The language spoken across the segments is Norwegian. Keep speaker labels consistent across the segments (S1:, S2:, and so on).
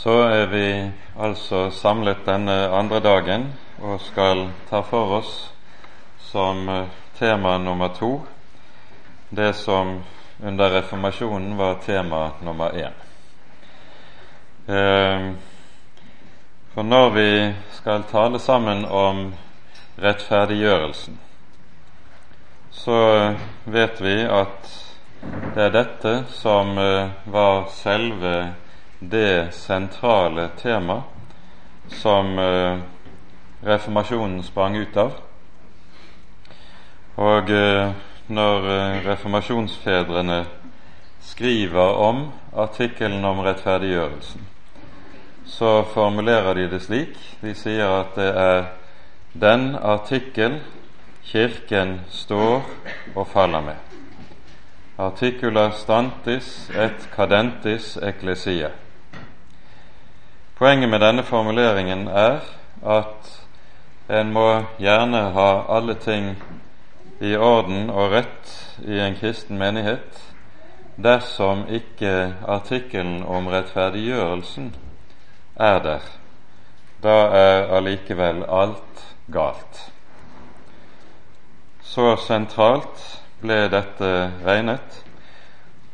S1: Så er vi altså samlet denne andre dagen og skal ta for oss som eh, tema nummer to det som under reformasjonen var tema nummer én. Eh, for når vi skal tale sammen om rettferdiggjørelsen, så vet vi at det er dette som eh, var selve det sentrale tema som eh, reformasjonen sprang ut av. Og eh, når reformasjonsfedrene skriver om artikkelen om rettferdiggjørelsen, så formulerer de det slik. De sier at det er den artikkel Kirken står og faller med. Artikula stantis et cadentis ecclesia. Poenget med denne formuleringen er at en må gjerne ha alle ting i orden og rett i en kristen menighet dersom ikke artikkelen om rettferdiggjørelsen er der. Da er allikevel alt galt. Så sentralt ble dette regnet,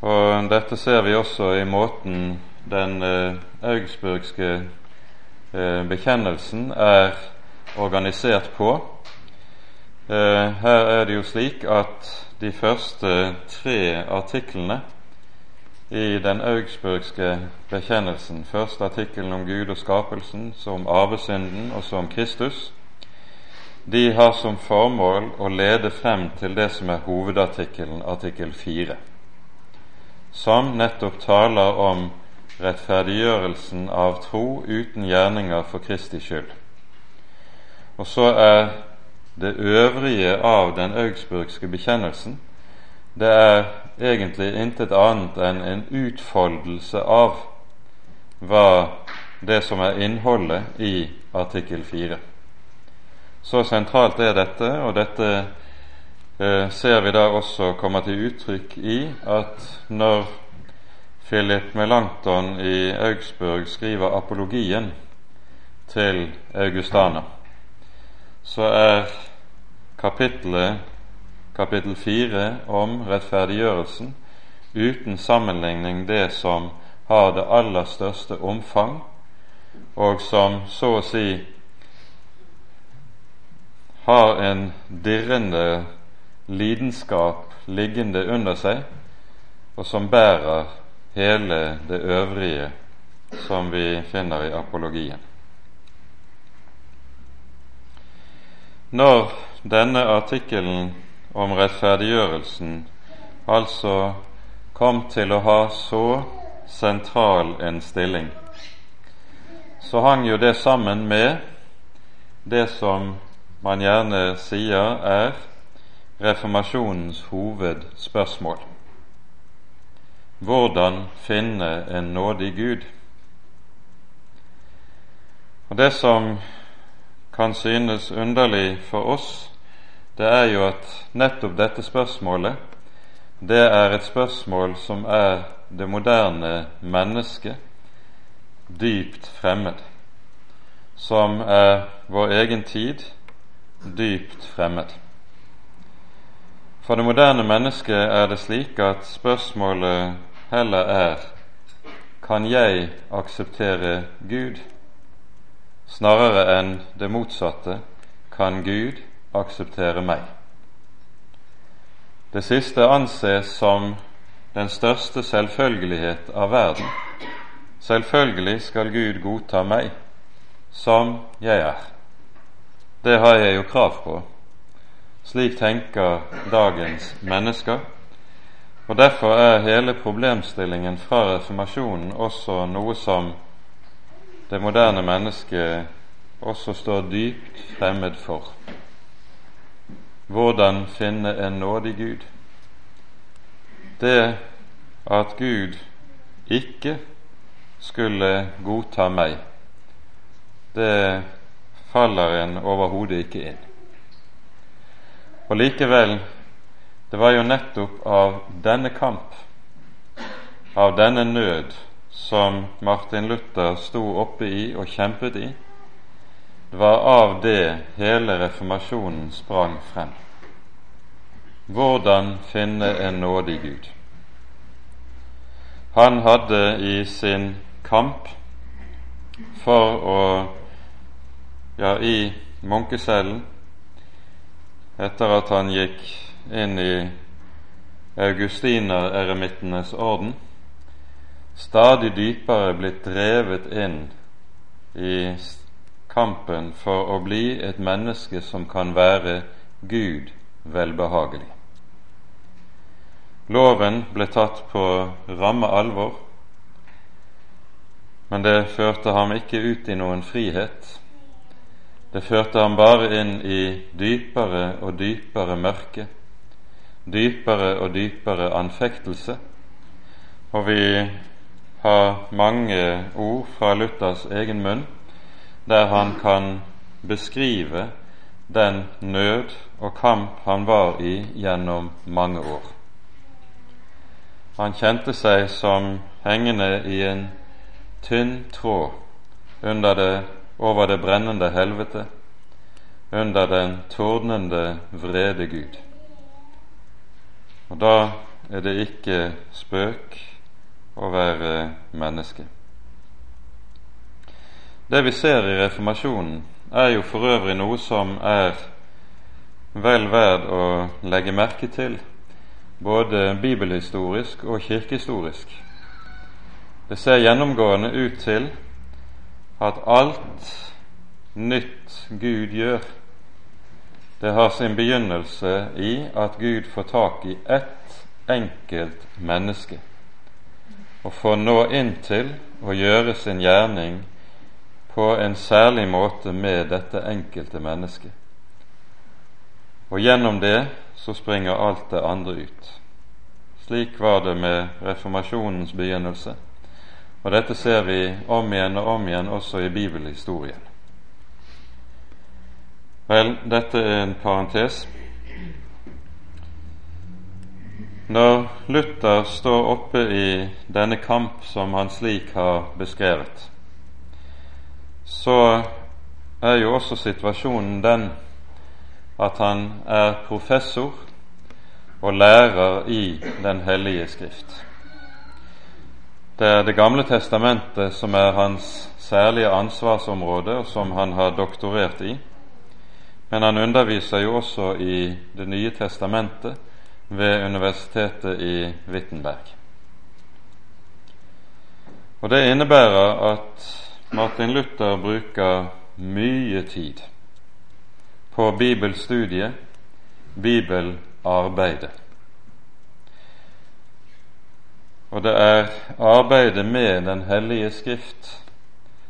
S1: og dette ser vi også i måten den eh, augsburgske eh, bekjennelsen er organisert på. Eh, her er det jo slik at de første tre artiklene i den augsburgske bekjennelsen, første artikkelen om Gud og skapelsen, som om arvesynden og som Kristus, de har som formål å lede frem til det som er hovedartikkelen, artikkel 4, som nettopp taler om rettferdiggjørelsen av tro uten gjerninger for Kristi skyld. Og så er det øvrige av den augsburgske bekjennelsen det er egentlig intet annet enn en utfoldelse av hva det som er innholdet i artikkel 4. Så sentralt er dette, og dette eh, ser vi da også kommer til uttrykk i at når Philip Melanchthon i Augsburg skriver apologien til Augustana, så er kapittelet kapittel 4 om rettferdiggjørelsen uten sammenligning det som har det aller største omfang, og som så å si har en dirrende lidenskap liggende under seg, og som bærer hele det øvrige som vi finner i apologien. Når denne artikkelen om rettferdiggjørelsen altså kom til å ha så sentral en stilling, så hang jo det sammen med det som man gjerne sier er reformasjonens hovedspørsmål. Hvordan finne en nådig Gud? Og Det som kan synes underlig for oss, det er jo at nettopp dette spørsmålet, det er et spørsmål som er det moderne mennesket dypt fremmed, som er vår egen tid dypt fremmed. For det moderne mennesket er det slik at spørsmålet heller er kan jeg akseptere Gud, snarere enn det motsatte kan Gud akseptere meg. Det siste anses som den største selvfølgelighet av verden. Selvfølgelig skal Gud godta meg som jeg er. Det har jeg jo krav på. Slik tenker dagens mennesker. Og Derfor er hele problemstillingen fra reformasjonen også noe som det moderne mennesket også står dypt fremmed for. Hvordan finne en nådig Gud? Det at Gud ikke skulle godta meg, det faller en overhodet ikke inn. Og likevel, det var jo nettopp av denne kamp, av denne nød, som Martin Luther sto oppe i og kjempet i, det var av det hele reformasjonen sprang frem. Hvordan finne en nådig Gud? Han hadde i sin kamp for å ja, i munkecellen, etter at han gikk inn i augustinereremittenes orden, stadig dypere blitt drevet inn i kampen for å bli et menneske som kan være Gud velbehagelig. Loven ble tatt på ramme alvor, men det førte ham ikke ut i noen frihet det førte ham bare inn i dypere og dypere mørke, dypere og dypere anfektelse, og vi har mange ord fra Luthers egen munn der han kan beskrive den nød og kamp han var i gjennom mange år. Han kjente seg som hengende i en tynn tråd under det over det brennende helvete, under den tordnende vrede Gud. Og da er det ikke spøk å være menneske. Det vi ser i reformasjonen, er jo for øvrig noe som er vel verd å legge merke til, både bibelhistorisk og kirkehistorisk. Det ser gjennomgående ut til at alt nytt Gud gjør, det har sin begynnelse i at Gud får tak i ett enkelt menneske og får nå inn til å gjøre sin gjerning på en særlig måte med dette enkelte mennesket. Og gjennom det så springer alt det andre ut. Slik var det med reformasjonens begynnelse. Og dette ser vi om igjen og om igjen også i bibelhistorien. Vel, dette er en parentes. Når Luther står oppe i denne kamp som han slik har beskrevet, så er jo også situasjonen den at han er professor og lærer i Den hellige skrift. Det er Det gamle testamentet som er hans særlige ansvarsområde, og som han har doktorert i. Men han underviser jo også i Det nye testamentet ved universitetet i Wittenberg. Og Det innebærer at Martin Luther bruker mye tid på bibelstudiet, bibelarbeidet. Og det er arbeidet med Den hellige skrift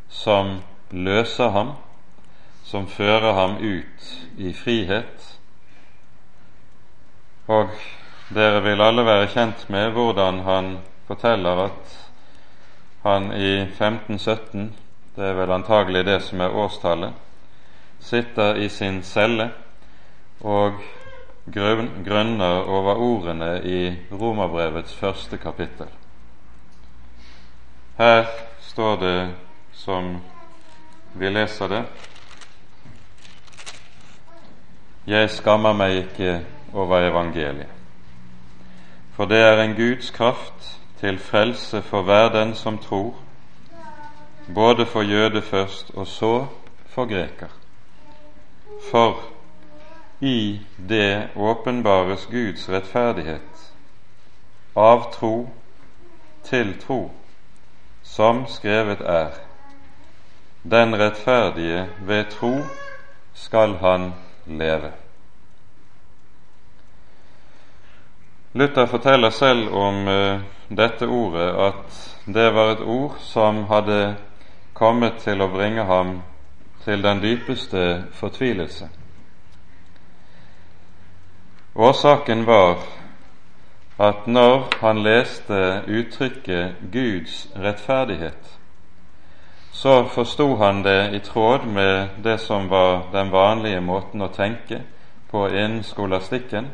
S1: som løser ham, som fører ham ut i frihet. Og dere vil alle være kjent med hvordan han forteller at han i 1517, det er vel antagelig det som er årstallet, sitter i sin celle og grunner over ordene i Romerbrevets første kapittel. Her står det, som vi leser det Jeg skammer meg ikke over evangeliet, for det er en Guds kraft til frelse for hver den som tror, både for jøde først og så for greker. For i det åpenbares Guds rettferdighet av tro til tro, som skrevet er. Den rettferdige ved tro skal han leve. Luther forteller selv om uh, dette ordet at det var et ord som hadde kommet til å bringe ham til den dypeste fortvilelse. Årsaken var at når han leste uttrykket Guds rettferdighet, så forsto han det i tråd med det som var den vanlige måten å tenke på innen skolastikken.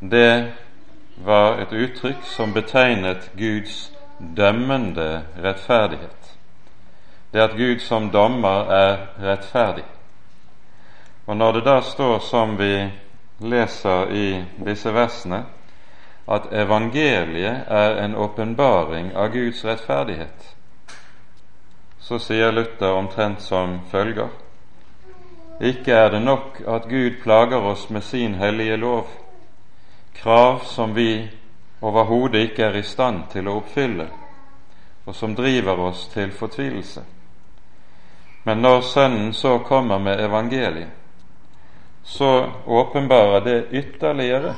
S1: Det var et uttrykk som betegnet Guds dømmende rettferdighet. Det at Gud som dommer er rettferdig. Og når det da står som vi leser i disse versene, at evangeliet er en åpenbaring av Guds rettferdighet, så sier Luther omtrent som følger Ikke er det nok at Gud plager oss med sin hellige lov, krav som vi overhodet ikke er i stand til å oppfylle, og som driver oss til fortvilelse. Men når Sønnen så kommer med evangeliet, så åpenbarer det ytterligere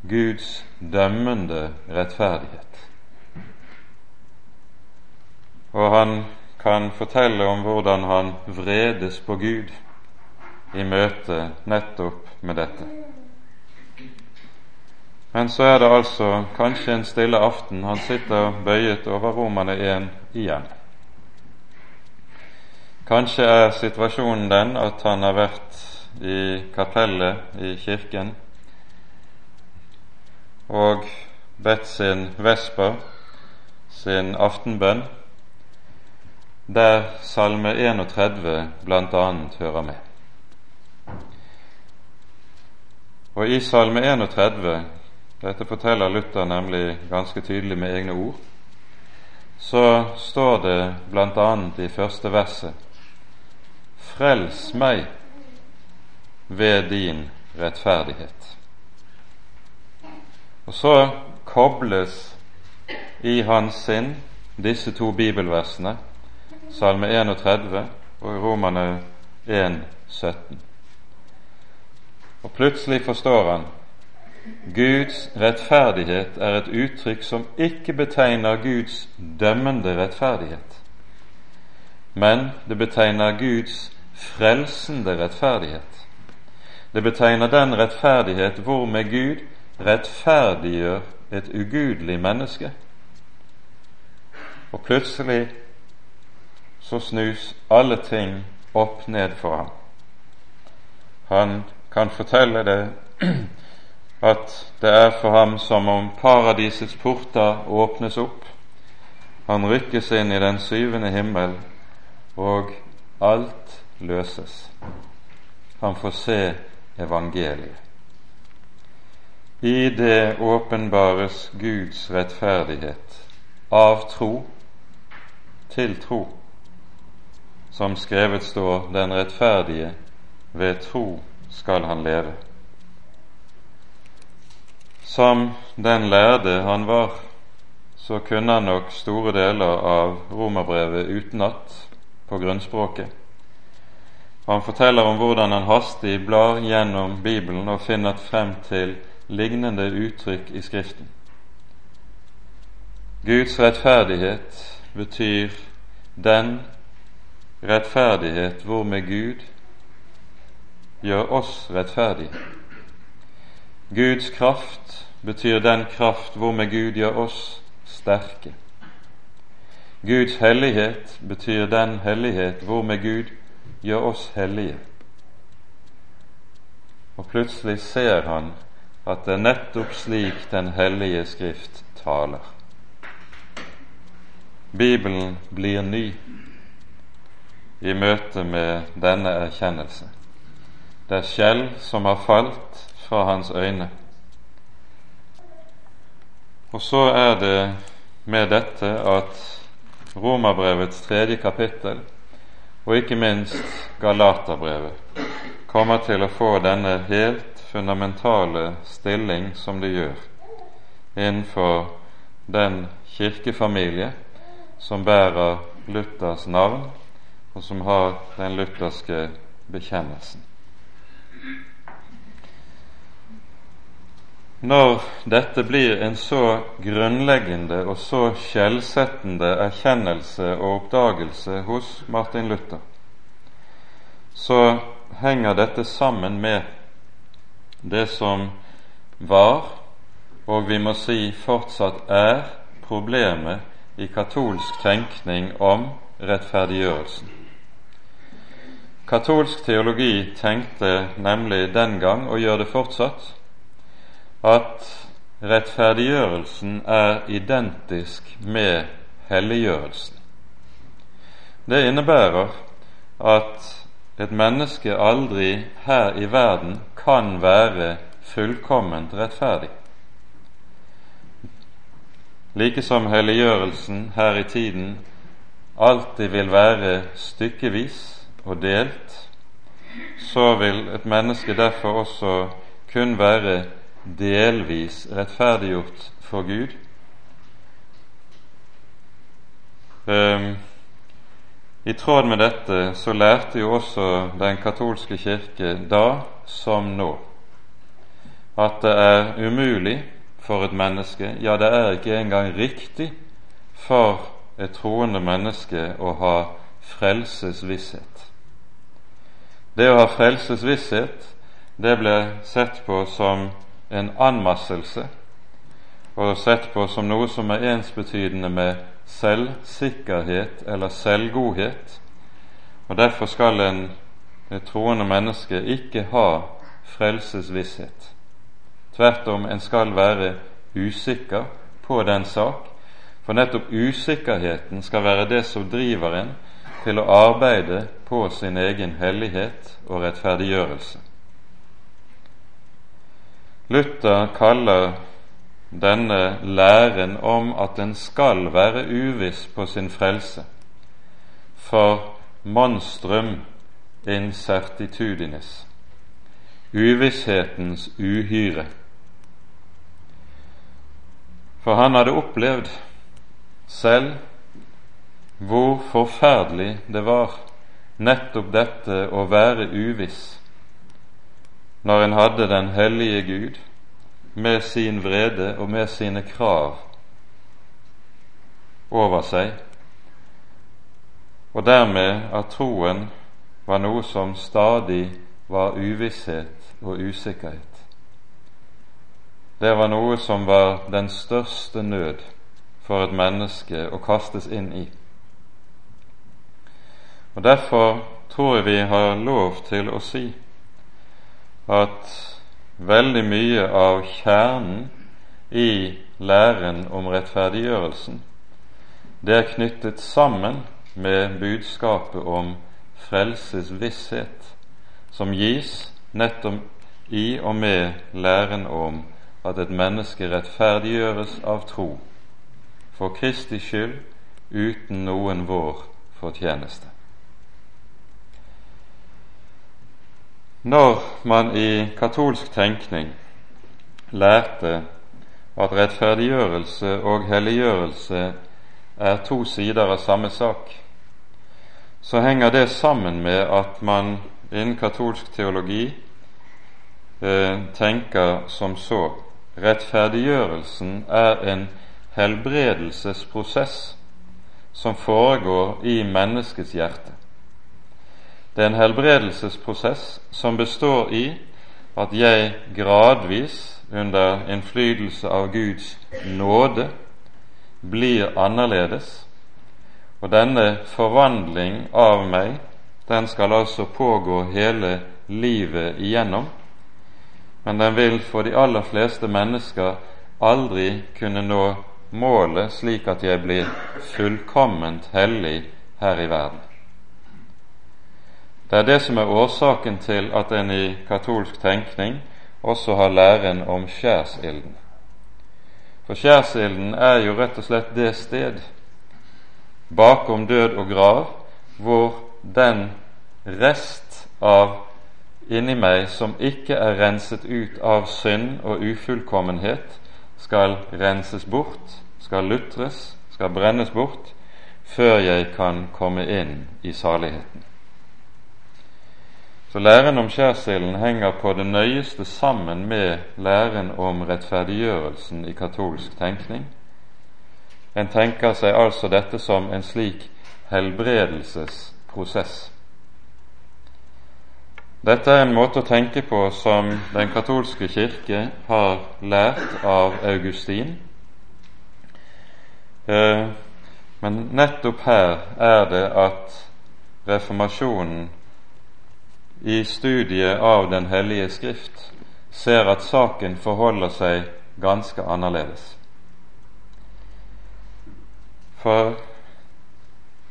S1: Guds dømmende rettferdighet. Og han kan fortelle om hvordan han vredes på Gud i møte nettopp med dette. Men så er det altså kanskje en stille aften han sitter bøyet over Romane 1 igjen. Kanskje er situasjonen den at han har vært i kapellet i kirken og bedt sin vesper, sin aftenbønn, der Salme 31 bl.a. hører med. Og i Salme 31 dette forteller Luther nemlig ganske tydelig med egne ord. Så står det bl.a. i første verset Frels meg ved din rettferdighet. Og så kobles i hans sinn disse to bibelversene, Salme 31 og Romane 1, 17. Og plutselig forstår han Guds rettferdighet er et uttrykk som ikke betegner Guds dømmende rettferdighet, men det betegner Guds frelsende rettferdighet. Det betegner den rettferdighet hvormed Gud rettferdiggjør et ugudelig menneske. Og plutselig så snus alle ting opp ned for ham. Han kan fortelle det at det er for ham som om paradisets porter åpnes opp. Han rykkes inn i den syvende himmel, og alt løses. Han får se evangeliet. I det åpenbares Guds rettferdighet av tro til tro. Som skrevet står, den rettferdige ved tro skal han leve. Som den lærde han var, så kunne han nok store deler av romerbrevet utenat på grunnspråket. Han forteller om hvordan han hastig blar gjennom Bibelen og finner frem til lignende uttrykk i Skriften. Guds rettferdighet betyr den rettferdighet hvormed Gud gjør oss rettferdige. Guds kraft betyr den kraft hvormed Gud gjør oss sterke. Guds hellighet betyr den hellighet hvormed Gud gjør oss hellige. Og plutselig ser han at det er nettopp slik Den hellige Skrift taler. Bibelen blir ny i møte med denne erkjennelse. Det er skjell som har falt fra hans øyne. Og så er det med dette at Romerbrevets tredje kapittel, og ikke minst Galaterbrevet, kommer til å få denne helt fundamentale stilling som det gjør innenfor den kirkefamilie som bærer Luthers navn, og som har den lutherske bekjennelsen. Når dette blir en så grunnleggende og så skjellsettende erkjennelse og oppdagelse hos Martin Luther, så henger dette sammen med det som var, og vi må si fortsatt er, problemet i katolsk tenkning om rettferdiggjørelsen. Katolsk teologi tenkte nemlig den gang, og gjør det fortsatt, at rettferdiggjørelsen er identisk med helliggjørelsen. Det innebærer at et menneske aldri her i verden kan være fullkomment rettferdig. Like som helliggjørelsen her i tiden alltid vil være stykkevis og delt, så vil et menneske derfor også kun være delvis rettferdiggjort for Gud. Um, I tråd med dette så lærte jo også den katolske kirke da som nå at det er umulig for et menneske, ja, det er ikke engang riktig for et troende menneske å ha frelsesvisshet. Det å ha frelsesvisshet, det ble sett på som en anmasselse og sett på som noe som er ensbetydende med selvsikkerhet eller selvgodhet. Og Derfor skal en et troende menneske ikke ha frelsesvisshet. Tvert om, en skal være usikker på den sak, for nettopp usikkerheten skal være det som driver en til å arbeide på sin egen hellighet og rettferdiggjørelse. Luther kaller denne læren om at en skal være uviss på sin frelse, for monstrum incertitudinis, uvisshetens uhyre. For han hadde opplevd selv hvor forferdelig det var nettopp dette å være uviss når en hadde den hellige Gud med sin vrede og med sine krav over seg, og dermed at troen var noe som stadig var uvisshet og usikkerhet. Det var noe som var den største nød for et menneske å kastes inn i. Og Derfor tror jeg vi har lov til å si at veldig mye av kjernen i læren om rettferdiggjørelsen, det er knyttet sammen med budskapet om frelsesvisshet, som gis nettopp i og med læren om at et menneske rettferdiggjøres av tro, for Kristi skyld, uten noen vår fortjeneste. Når man i katolsk tenkning lærte at rettferdiggjørelse og helliggjørelse er to sider av samme sak, så henger det sammen med at man innen katolsk teologi eh, tenker som så rettferdiggjørelsen er en helbredelsesprosess som foregår i menneskets hjerte. Det er en helbredelsesprosess som består i at jeg gradvis, under innflytelse av Guds nåde, blir annerledes. Og denne forvandling av meg, den skal altså pågå hele livet igjennom. Men den vil for de aller fleste mennesker aldri kunne nå målet slik at jeg blir fullkomment hellig her i verden. Det er det som er årsaken til at en i katolsk tenkning også har læren om skjærsilden. For skjærsilden er jo rett og slett det sted bakom død og grav hvor den rest av inni meg som ikke er renset ut av synd og ufullkommenhet, skal renses bort, skal lutres, skal brennes bort, før jeg kan komme inn i saligheten. Så læren om skjærsilden henger på det nøyeste sammen med læren om rettferdiggjørelsen i katolsk tenkning. En tenker seg altså dette som en slik helbredelsesprosess. Dette er en måte å tenke på som den katolske kirke har lært av Augustin. Eh, men nettopp her er det at reformasjonen i studiet av Den hellige Skrift ser at saken forholder seg ganske annerledes. For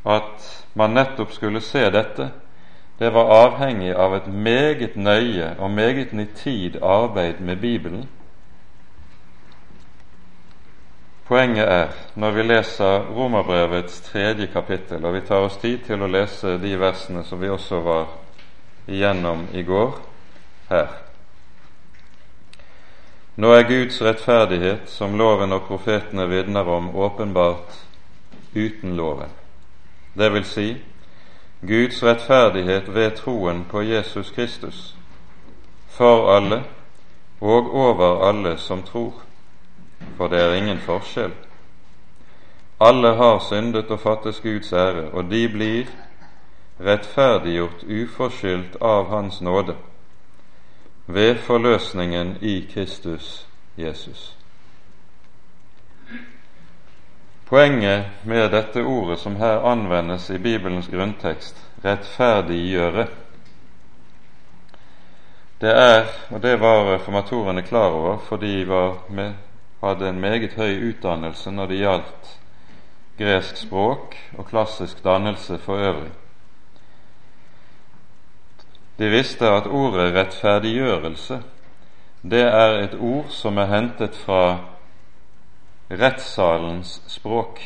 S1: at man nettopp skulle se dette, det var avhengig av et meget nøye og meget nitid arbeid med Bibelen. Poenget er, når vi leser Romerbrevets tredje kapittel, og vi tar oss tid til å lese de versene som vi også var igjennom i går her Nå er Guds rettferdighet, som loven og profetene vitner om, åpenbart uten loven. Det vil si, Guds rettferdighet ved troen på Jesus Kristus, for alle og over alle som tror, for det er ingen forskjell. Alle har syndet og fattes Guds ære, og de blir rettferdiggjort uforskyldt av Hans nåde ved forløsningen i Kristus Jesus. Poenget med dette ordet som her anvendes i Bibelens grunntekst, rettferdiggjøre, det er, og det var reformatorene klar over, for de med, hadde en meget høy utdannelse når det gjaldt gresk språk og klassisk dannelse for øvrig. De visste at ordet rettferdiggjørelse, det er et ord som er hentet fra rettssalens språk.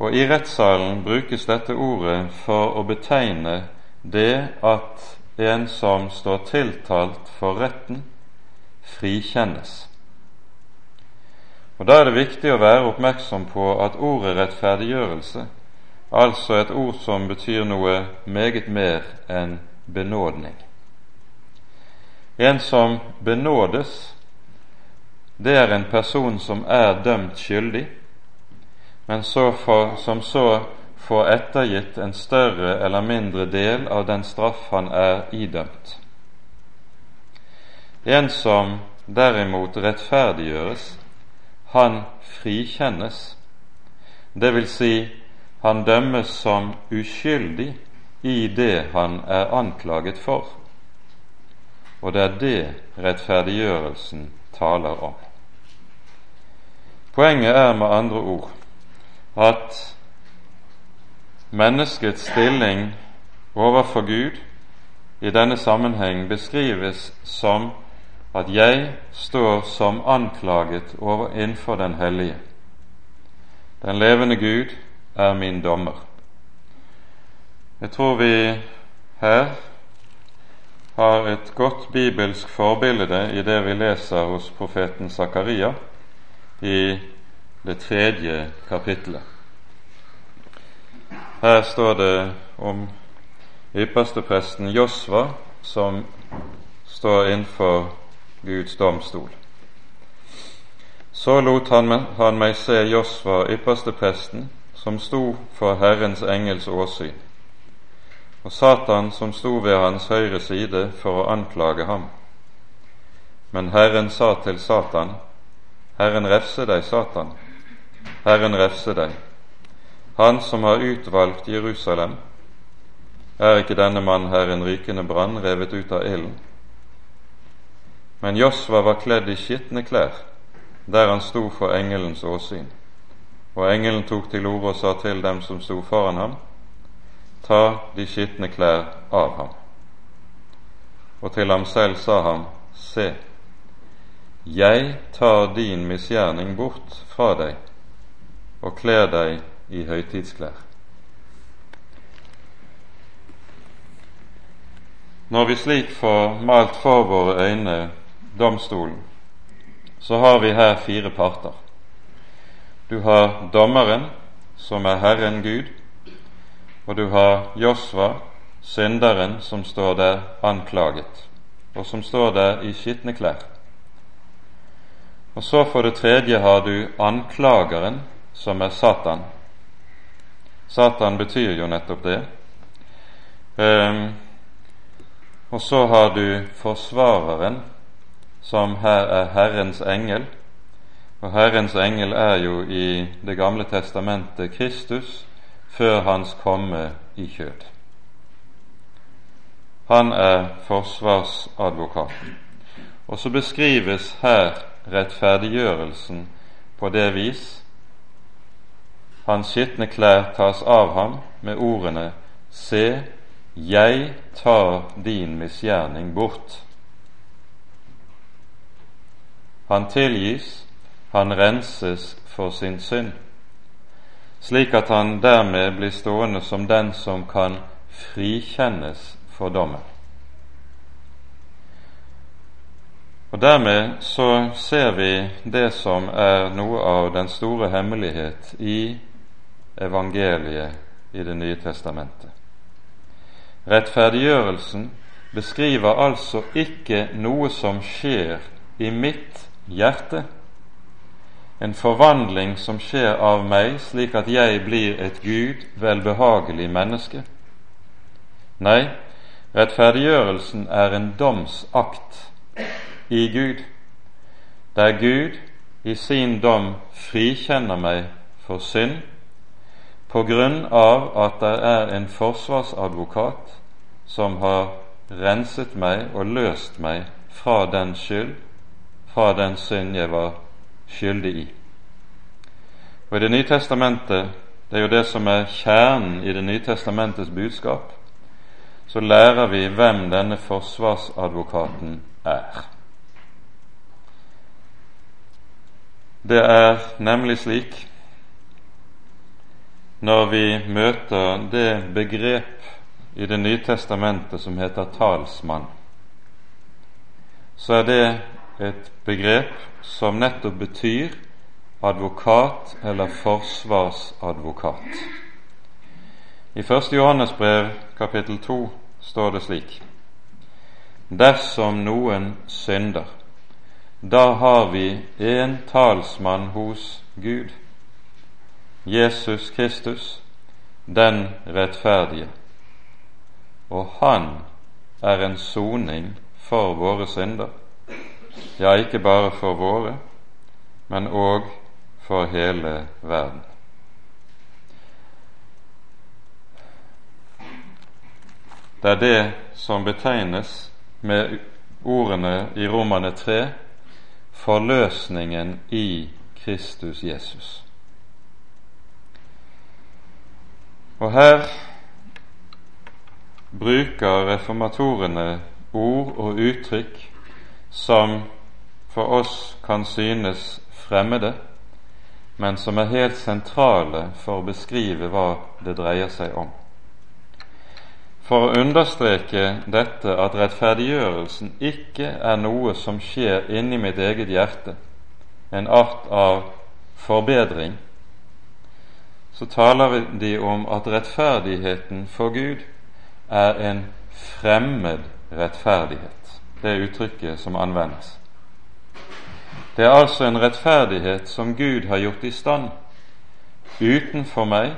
S1: Og i rettssalen brukes dette ordet for å betegne det at en som står tiltalt for retten, frikjennes. Og Da er det viktig å være oppmerksom på at ordet rettferdiggjørelse, altså et ord som betyr noe meget mer enn benådning. En som benådes, det er en person som er dømt skyldig, men så for, som så får ettergitt en større eller mindre del av den straff han er idømt. En som derimot rettferdiggjøres, han frikjennes, det vil si han dømmes som uskyldig i det han er anklaget for, og det er det rettferdiggjørelsen taler om. Poenget er med andre ord at menneskets stilling overfor Gud i denne sammenheng beskrives som at jeg står som anklaget over innenfor Den hellige. Den levende Gud er min dommer. Jeg tror vi her har et godt bibelsk forbilde i det vi leser hos profeten Zakaria i det tredje kapittelet. Her står det om ypperstepresten Josva som står innenfor Guds domstol. Så lot han, meg se Josva, ypperstepresten, som sto for Herrens engels åsyn, og Satan som sto ved hans høyre side for å anklage ham. Men Herren sa til Satan, Herren refse deg, Satan, Herren refse deg. Han som har utvalgt Jerusalem, er ikke denne mann her en rykende brann revet ut av ilden? Men Josva var kledd i skitne klær der han sto for engelens åsyn. Og engelen tok til orde og sa til dem som sto foran ham, ta de skitne klær av ham. Og til ham selv sa han, se, jeg tar din misgjerning bort fra deg og kler deg i høytidsklær. Når vi slik får malt for våre øyne domstolen, så har vi her fire parter. Du har dommeren, som er Herren Gud, og du har Josva, synderen, som står der anklaget, og som står der i skitne klær. Og så for det tredje har du anklageren, som er Satan. Satan betyr jo nettopp det. Um, og så har du forsvareren, som her er Herrens engel. Og Herrens engel er jo i Det gamle testamentet Kristus før Hans komme i kjød. Han er forsvarsadvokaten. Og så beskrives her rettferdiggjørelsen på det vis hans skitne klær tas av ham med ordene Se, jeg tar din misgjerning bort. Han tilgis, han renses for sin synd, slik at han dermed blir stående som den som kan frikjennes for dommen. Og Dermed så ser vi det som er noe av den store hemmelighet i evangeliet i Det nye testamentet. Rettferdiggjørelsen beskriver altså ikke noe som skjer i mitt hjerte, en forvandling som skjer av meg slik at jeg blir et Gud velbehagelig menneske. Nei, rettferdiggjørelsen er en domsakt i Gud, der Gud i sin dom frikjenner meg for synd på grunn av at det er en forsvarsadvokat som har renset meg og løst meg fra den skyld, fra den synd jeg var skyldig i. Og I Det nye testamentet, det er jo det som er kjernen i Det nye testamentets budskap, så lærer vi hvem denne forsvarsadvokaten er. Det er nemlig slik når vi møter det begrep i Det nye testamentet som heter talsmann, så er det et begrep som nettopp betyr advokat eller forsvarsadvokat. I 1. Johannes brev kapittel 2 står det slik Dersom noen synder, da har vi en talsmann hos Gud, Jesus Kristus, den rettferdige, og han er en soning for våre synder, ja, ikke bare for våre, men òg for hele verden. Det er det som betegnes med ordene i Romane 3 forløsningen i Kristus Jesus. Og her bruker reformatorene ord og uttrykk som for oss kan synes fremmede, men som er helt sentrale for å beskrive hva det dreier seg om. For å understreke dette at rettferdiggjørelsen ikke er noe som skjer inni mitt eget hjerte, en art av forbedring, så taler de om at rettferdigheten for Gud er en fremmed rettferdighet. Det er uttrykket som anvendes. Det er altså en rettferdighet som Gud har gjort i stand utenfor meg,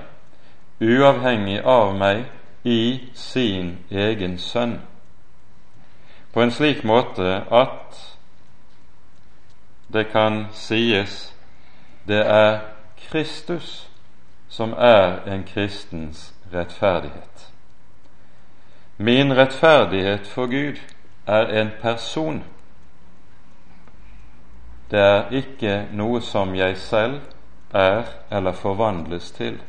S1: uavhengig av meg, i sin egen sønn, på en slik måte at det kan sies det er Kristus som er en kristens rettferdighet. Min rettferdighet for Gud er en person. Det er ikke noe som jeg selv er eller forvandles til.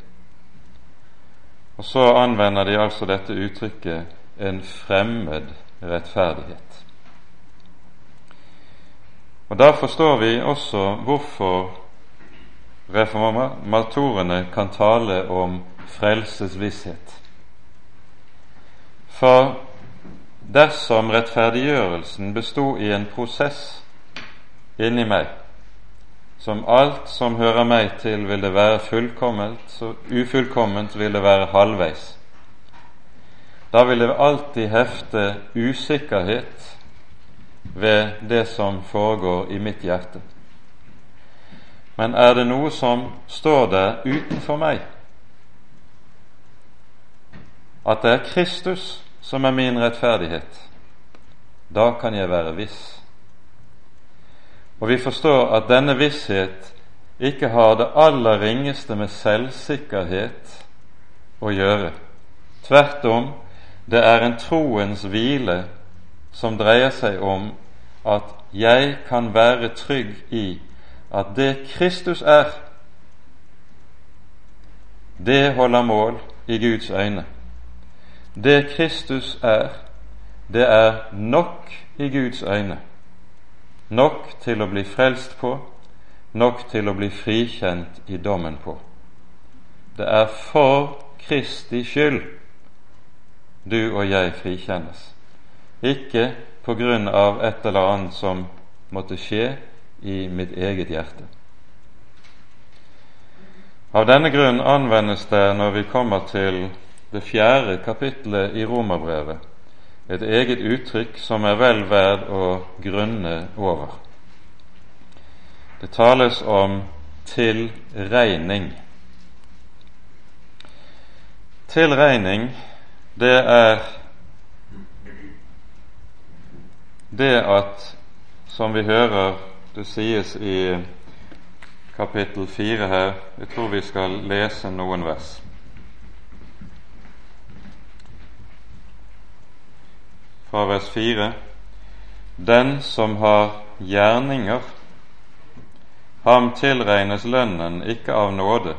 S1: Og så anvender de altså dette uttrykket en fremmed rettferdighet. Og Da forstår vi også hvorfor reformatorene kan tale om frelsesvisshet. For dersom rettferdiggjørelsen bestod i en prosess inni meg, som alt som hører meg til, vil det være fullkomment, så ufullkomment det være halvveis. Da vil det alltid hefte usikkerhet ved det som foregår i mitt hjerte. Men er det noe som står der utenfor meg? At det er Kristus som er min rettferdighet. Da kan jeg være viss. Og vi forstår at denne visshet ikke har det aller ringeste med selvsikkerhet å gjøre. Tvert om, det er en troens hvile som dreier seg om at jeg kan være trygg i at det Kristus er, det holder mål i Guds øyne. Det Kristus er, det er nok i Guds øyne. Nok til å bli frelst på, nok til å bli frikjent i dommen på. Det er for Kristi skyld du og jeg frikjennes, ikke på grunn av et eller annet som måtte skje i mitt eget hjerte. Av denne grunn anvendes det når vi kommer til det fjerde kapittelet i Romerbrevet, et eget uttrykk som er vel verd å grunne over. Det tales om tilregning. Tilregning, det er det at, som vi hører det sies i kapittel fire her Jeg tror vi skal lese noen vers. Fra vers 4.: Den som har gjerninger, ham tilregnes lønnen ikke av nåde,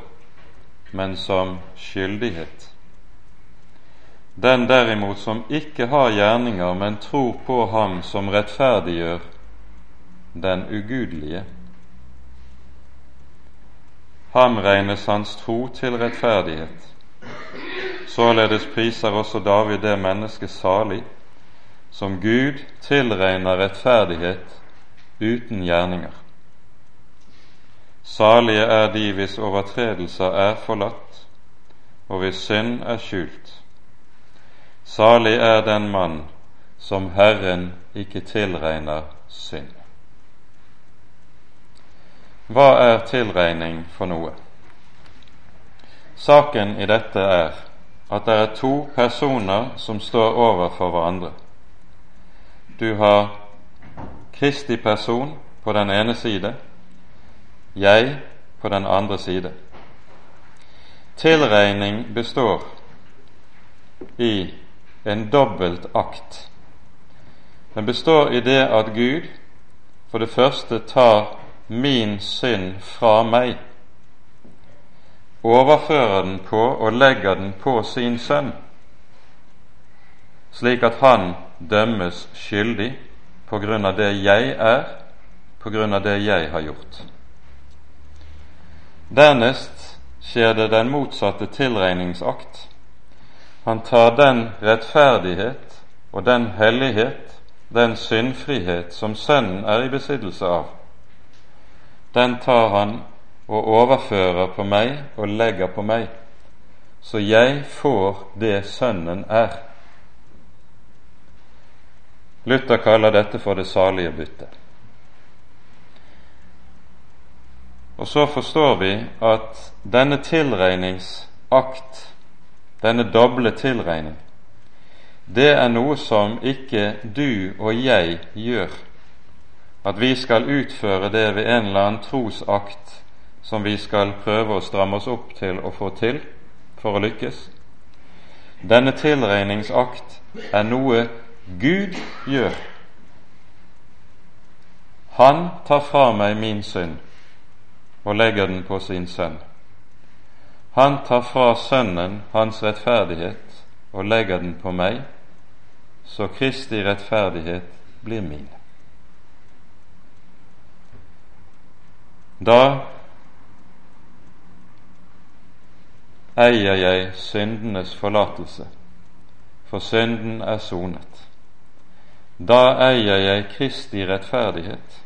S1: men som skyldighet. Den derimot som ikke har gjerninger, men tror på ham som rettferdiggjør den ugudelige, Ham regnes hans tro til rettferdighet. Således priser også David det mennesket salig som Gud tilregner rettferdighet uten gjerninger. Salige er de hvis overtredelser er forlatt, og hvis synd er skjult. Salig er den mann som Herren ikke tilregner synd. Hva er tilregning for noe? Saken i dette er at det er to personer som står overfor hverandre. Du har Kristi person på den ene side, jeg på den andre side. Tilregning består i en dobbelt akt. Den består i det at Gud for det første tar min synd fra meg, overfører den på og legger den på sin sønn, slik at han dømmes skyldig på grunn av det jeg er, på grunn av det jeg har gjort. Dernest skjer det den motsatte tilregningsakt. Han tar den rettferdighet og den hellighet, den syndfrihet, som Sønnen er i besittelse av, den tar han og overfører på meg og legger på meg, så jeg får det Sønnen er. Luther kaller dette for det salige bytte. Og så forstår vi at denne tilregningsakt, denne doble tilregning, det er noe som ikke du og jeg gjør at vi skal utføre det ved en eller annen trosakt som vi skal prøve å stramme oss opp til å få til for å lykkes. Denne tilregningsakt er noe Gud gjør. Han tar fra meg min synd og legger den på sin sønn. Han tar fra Sønnen hans rettferdighet og legger den på meg, så Kristi rettferdighet blir min. Da eier jeg syndenes forlatelse, for synden er sonet. Da eier jeg Kristi rettferdighet,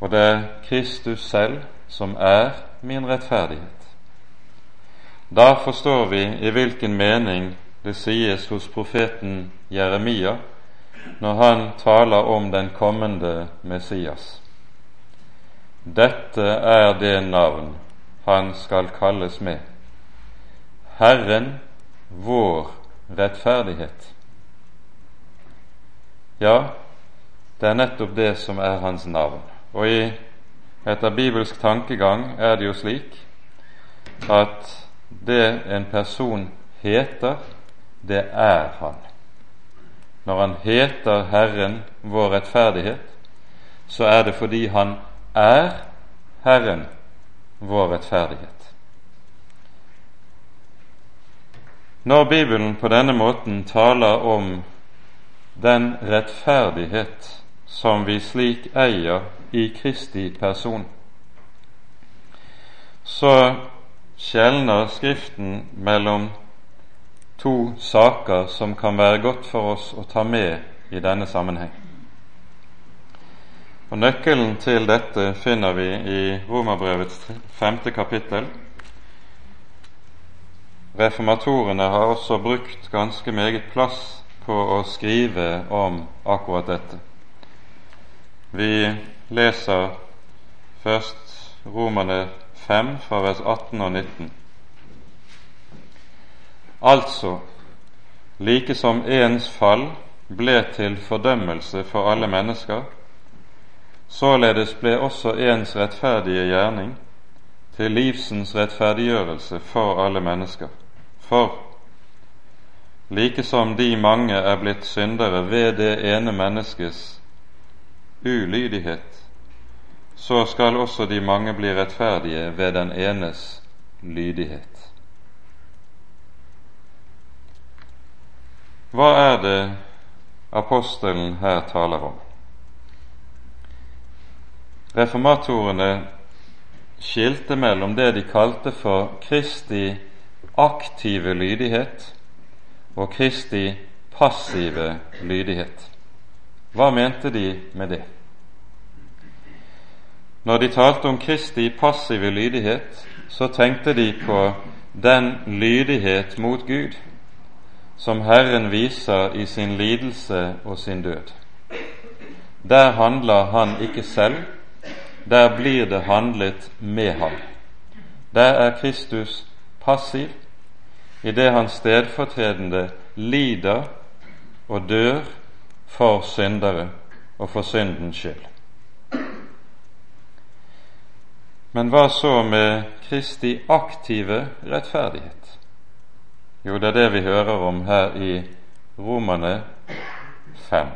S1: og det er Kristus selv som er min rettferdighet. Da forstår vi i hvilken mening det sies hos profeten Jeremia når han taler om den kommende Messias. Dette er det navn han skal kalles med. Herren vår rettferdighet. Ja, det er nettopp det som er hans navn. Og i, etter bibelsk tankegang er det jo slik at det en person heter, det er han. når han heter Herren vår rettferdighet, så er det fordi han er Herren vår rettferdighet. Når Bibelen på denne måten taler om den rettferdighet som vi slik eier i Kristi person, så skjelner Skriften mellom to saker som kan være godt for oss å ta med i denne sammenheng. Og Nøkkelen til dette finner vi i Romerbrevets femte kapittel. Reformatorene har også brukt ganske meget plass på å skrive om akkurat dette. Vi leser først Romerne 5 fra vers 18 og 19. Altså, like som ens fall ble til fordømmelse for alle mennesker, således ble også ens rettferdige gjerning til livsens rettferdiggjørelse for alle mennesker. For like som de mange er blitt syndere ved det ene menneskes ulydighet, så skal også de mange bli rettferdige ved den enes lydighet. Hva er det apostelen her taler om? Reformatorene skilte mellom det de kalte for Kristi aktive lydighet og Kristi passive lydighet. Hva mente de med det? Når de talte om Kristi passive lydighet, så tenkte de på den lydighet mot Gud som Herren viser i sin lidelse og sin død. Der handler Han ikke selv, der blir det handlet med ham. Der er Kristus passiv idet han stedfortredende lider og dør for syndere og for syndens skyld. Men hva så med Kristi aktive rettferdighet? Jo, det er det vi hører om her i Romane 5.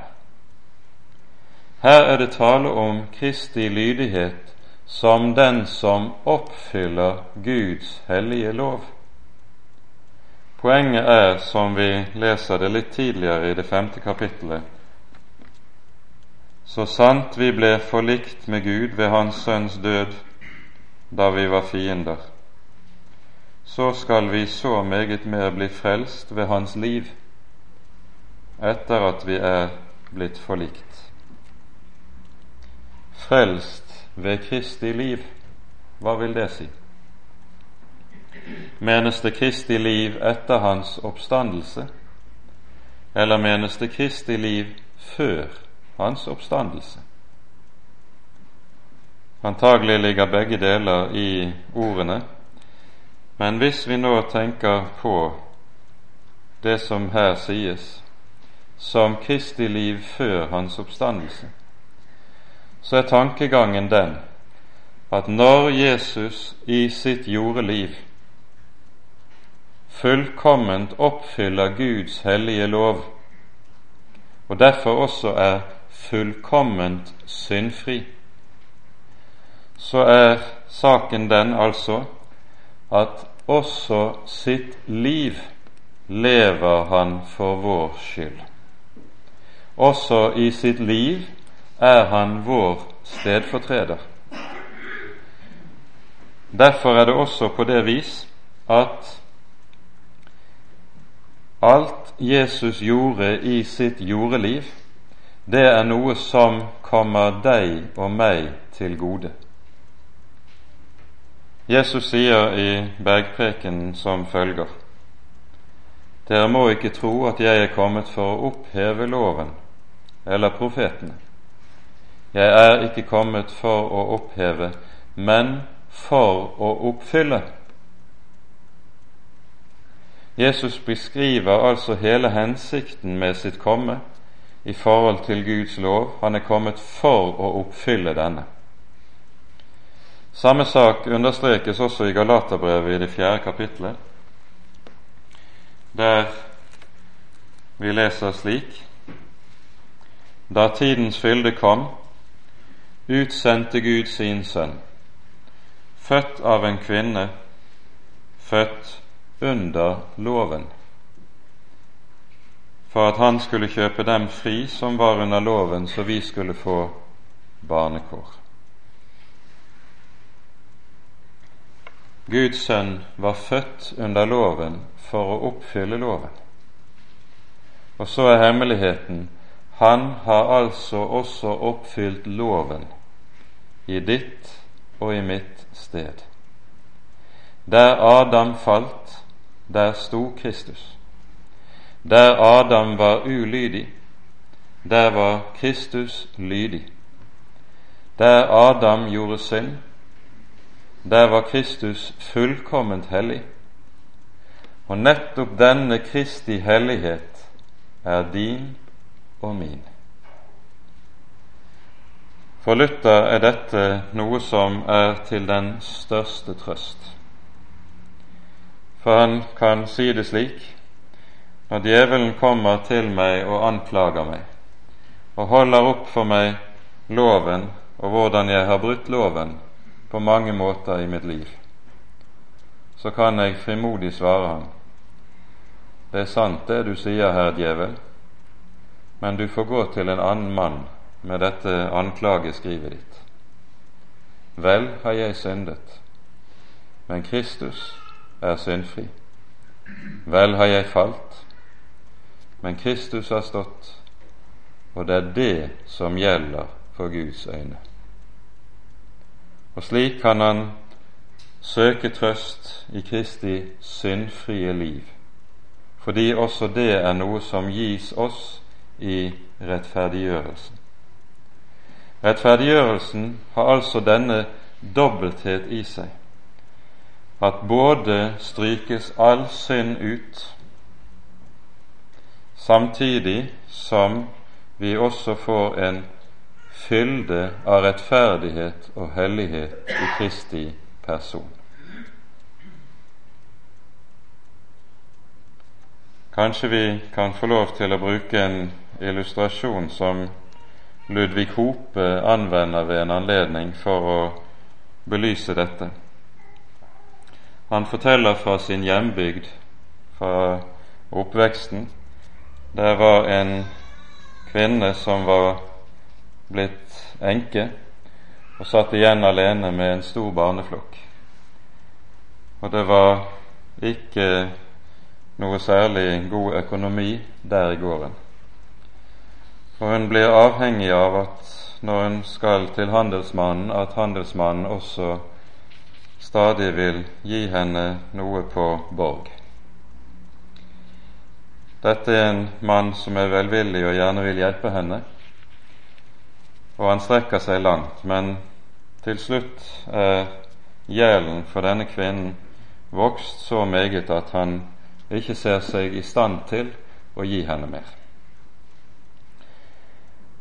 S1: Her er det tale om Kristi lydighet som den som oppfyller Guds hellige lov. Poenget er, som vi leser det litt tidligere i det femte kapittelet, så sant vi ble forlikt med Gud ved Hans Sønns død da vi var fiender, så skal vi så meget mer bli frelst ved Hans liv etter at vi er blitt forlikt. Frelst ved Kristi liv, hva vil det si? Menes det Kristi liv etter hans oppstandelse, eller menes det Kristi liv før hans oppstandelse? Antagelig ligger begge deler i ordene, men hvis vi nå tenker på det som her sies, som Kristi liv før hans oppstandelse, så er tankegangen den at når Jesus i sitt jordeliv fullkomment oppfyller Guds hellige lov, og derfor også er fullkomment syndfri, så er saken den altså at også sitt liv lever han for vår skyld. Også i sitt liv er han vår stedfortreder. Derfor er det også på det vis at alt Jesus gjorde i sitt jordeliv, det er noe som kommer deg og meg til gode. Jesus sier i bergprekenen som følger:" Dere må ikke tro at jeg er kommet for å oppheve loven eller profetene. Jeg er ikke kommet for å oppheve, men for å oppfylle. Jesus beskriver altså hele hensikten med sitt komme i forhold til Guds lov. Han er kommet for å oppfylle denne. Samme sak understrekes også i Galaterbrevet i det fjerde kapitlet, der vi leser slik da tidens fylde kom, utsendte Gud sin sønn, født av en kvinne, født under loven, for at han skulle kjøpe dem fri som var under loven, så vi skulle få barnekår. Guds sønn var født under loven for å oppfylle loven. Og så er hemmeligheten han har altså også oppfylt loven i ditt og i mitt sted. Der Adam falt, der sto Kristus. Der Adam var ulydig, der var Kristus lydig. Der Adam gjorde synd, der var Kristus fullkomment hellig. Og nettopp denne Kristi hellighet er din og min. For Luther er dette noe som er til den største trøst. For han kan si det slik når djevelen kommer til meg og anklager meg, og holder opp for meg loven og hvordan jeg har brutt loven på mange måter i mitt liv, så kan jeg frimodig svare ham det er sant det du sier, herr djevel, men du får gå til en annen mann med dette anklageskrivet ditt. Vel har jeg syndet, men Kristus er syndfri. Vel har jeg falt, men Kristus har stått, og det er det som gjelder for Guds øyne. Og slik kan han søke trøst i Kristi syndfrie liv, fordi også det er noe som gis oss i rettferdiggjørelsen. Rettferdiggjørelsen har altså denne dobbelthet i seg, at både strykes all synd ut, samtidig som vi også får en fylde av rettferdighet og hellighet i Kristi person. Kanskje vi kan få lov til å bruke en illustrasjon som Ludvig Hope anvender ved en anledning for å belyse dette. Han forteller fra sin hjembygd, fra oppveksten. Der var en kvinne som var blitt enke og satt igjen alene med en stor barneflokk. Og det var ikke noe særlig god økonomi der i gården. Og hun blir avhengig av at når hun skal til handelsmannen, at handelsmannen også stadig vil gi henne noe på borg. Dette er en mann som er velvillig og gjerne vil hjelpe henne, og han strekker seg langt, men til slutt er gjelden for denne kvinnen vokst så meget at han ikke ser seg i stand til å gi henne mer.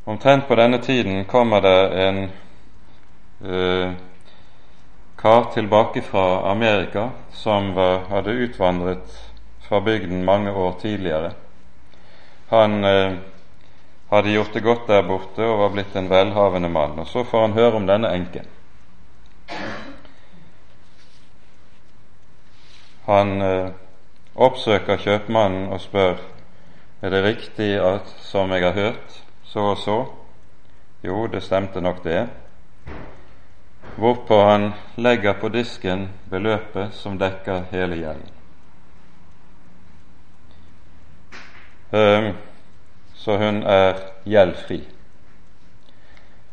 S1: Omtrent på denne tiden kommer det en uh, kar tilbake fra Amerika som var, hadde utvandret fra bygden mange år tidligere. Han eh, hadde gjort det godt der borte og var blitt en velhavende mann. Og så får han høre om denne enken. Han eh, oppsøker kjøpmannen og spør er det riktig at som jeg har hørt, så og så. Jo, det stemte nok det. Hvorpå han legger på disken beløpet som dekker hele gjelden. Um, så hun er gjeldfri.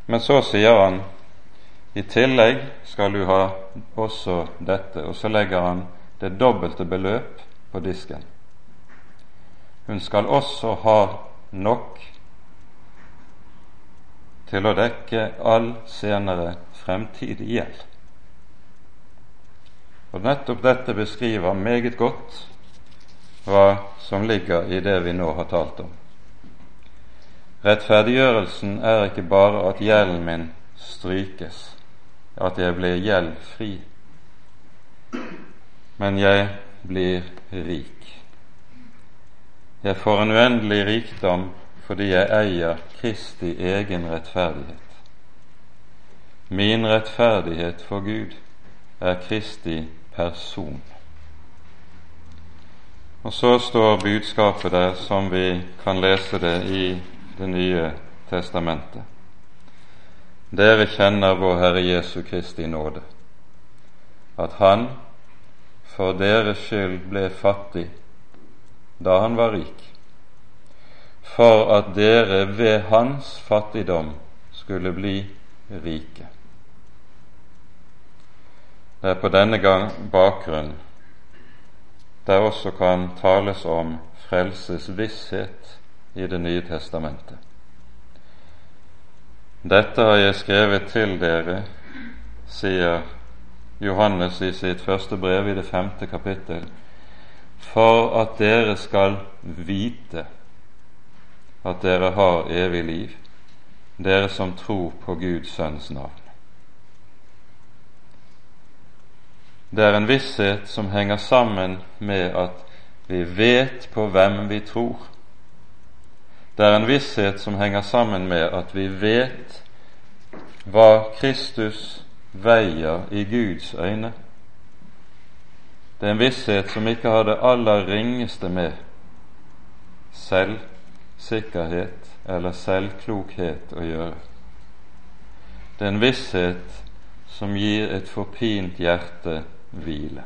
S1: Men så sier han i tillegg skal du ha også dette, og så legger han det dobbelte beløp på disken. Hun skal også ha nok til å dekke all senere fremtidig gjeld. Og Nettopp dette beskriver meget godt hva som ligger i det vi nå har talt om. Rettferdiggjørelsen er ikke bare at gjelden min strykes, at jeg blir gjeldfri, men jeg blir rik. Jeg får en uendelig rikdom fordi jeg eier Kristi egen rettferdighet. Min rettferdighet for Gud er Kristi person. Og så står budskapet der som vi kan lese det i Det nye testamentet. Dere kjenner vår Herre Jesu Kristi nåde, at Han for deres skyld ble fattig da han var rik, for at dere ved hans fattigdom skulle bli rike. Det er på denne gang bakgrunn der også kan tales om frelsesvisshet i Det nye testamentet. Dette har jeg skrevet til dere, sier Johannes i sitt første brev i det femte kapittel, for at dere skal vite at dere har evig liv, dere som tror på Guds Sønns navn. Det er en visshet som henger sammen med at vi vet på hvem vi tror. Det er en visshet som henger sammen med at vi vet hva Kristus veier i Guds øyne. Det er en visshet som ikke har det aller ringeste med selvsikkerhet eller selvklokhet å gjøre. Det er en visshet som gir et forpint hjerte hvile.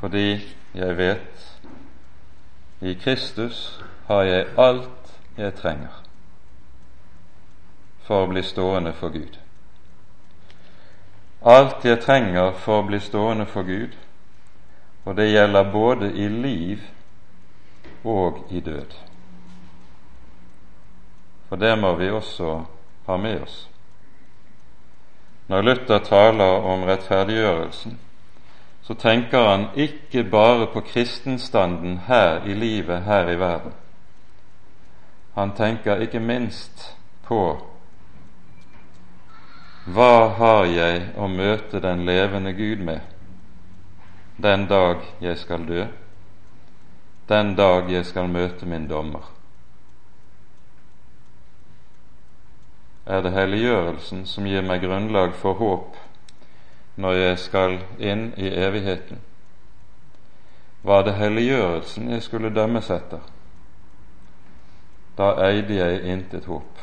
S1: Fordi jeg vet i Kristus har jeg alt jeg trenger for å bli stående for Gud. Alt jeg trenger for å bli stående for Gud, og det gjelder både i liv og i død. For det må vi også ha med oss. Når Luther taler om rettferdiggjørelsen, så tenker han ikke bare på kristenstanden her i livet her i verden. Han tenker ikke minst på hva har jeg å møte den levende Gud med den dag jeg skal dø, den dag jeg skal møte min dommer? Er det helliggjørelsen som gir meg grunnlag for håp når jeg skal inn i evigheten? Var det helliggjørelsen jeg skulle dømmes etter? Da eide jeg intet håp.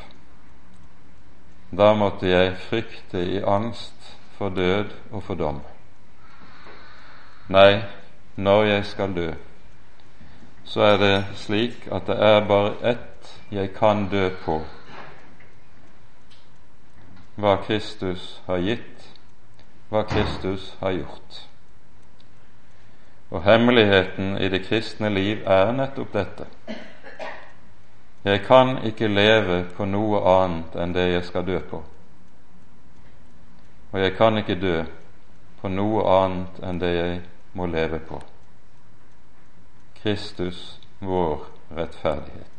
S1: Da måtte jeg frykte i angst for død og for dom. Nei, når jeg skal dø, så er det slik at det er bare ett jeg kan dø på hva Kristus har gitt, hva Kristus har gjort. Og hemmeligheten i det kristne liv er nettopp dette jeg kan ikke leve på noe annet enn det jeg skal dø på. Og jeg kan ikke dø på noe annet enn det jeg må leve på. Kristus, vår rettferdighet.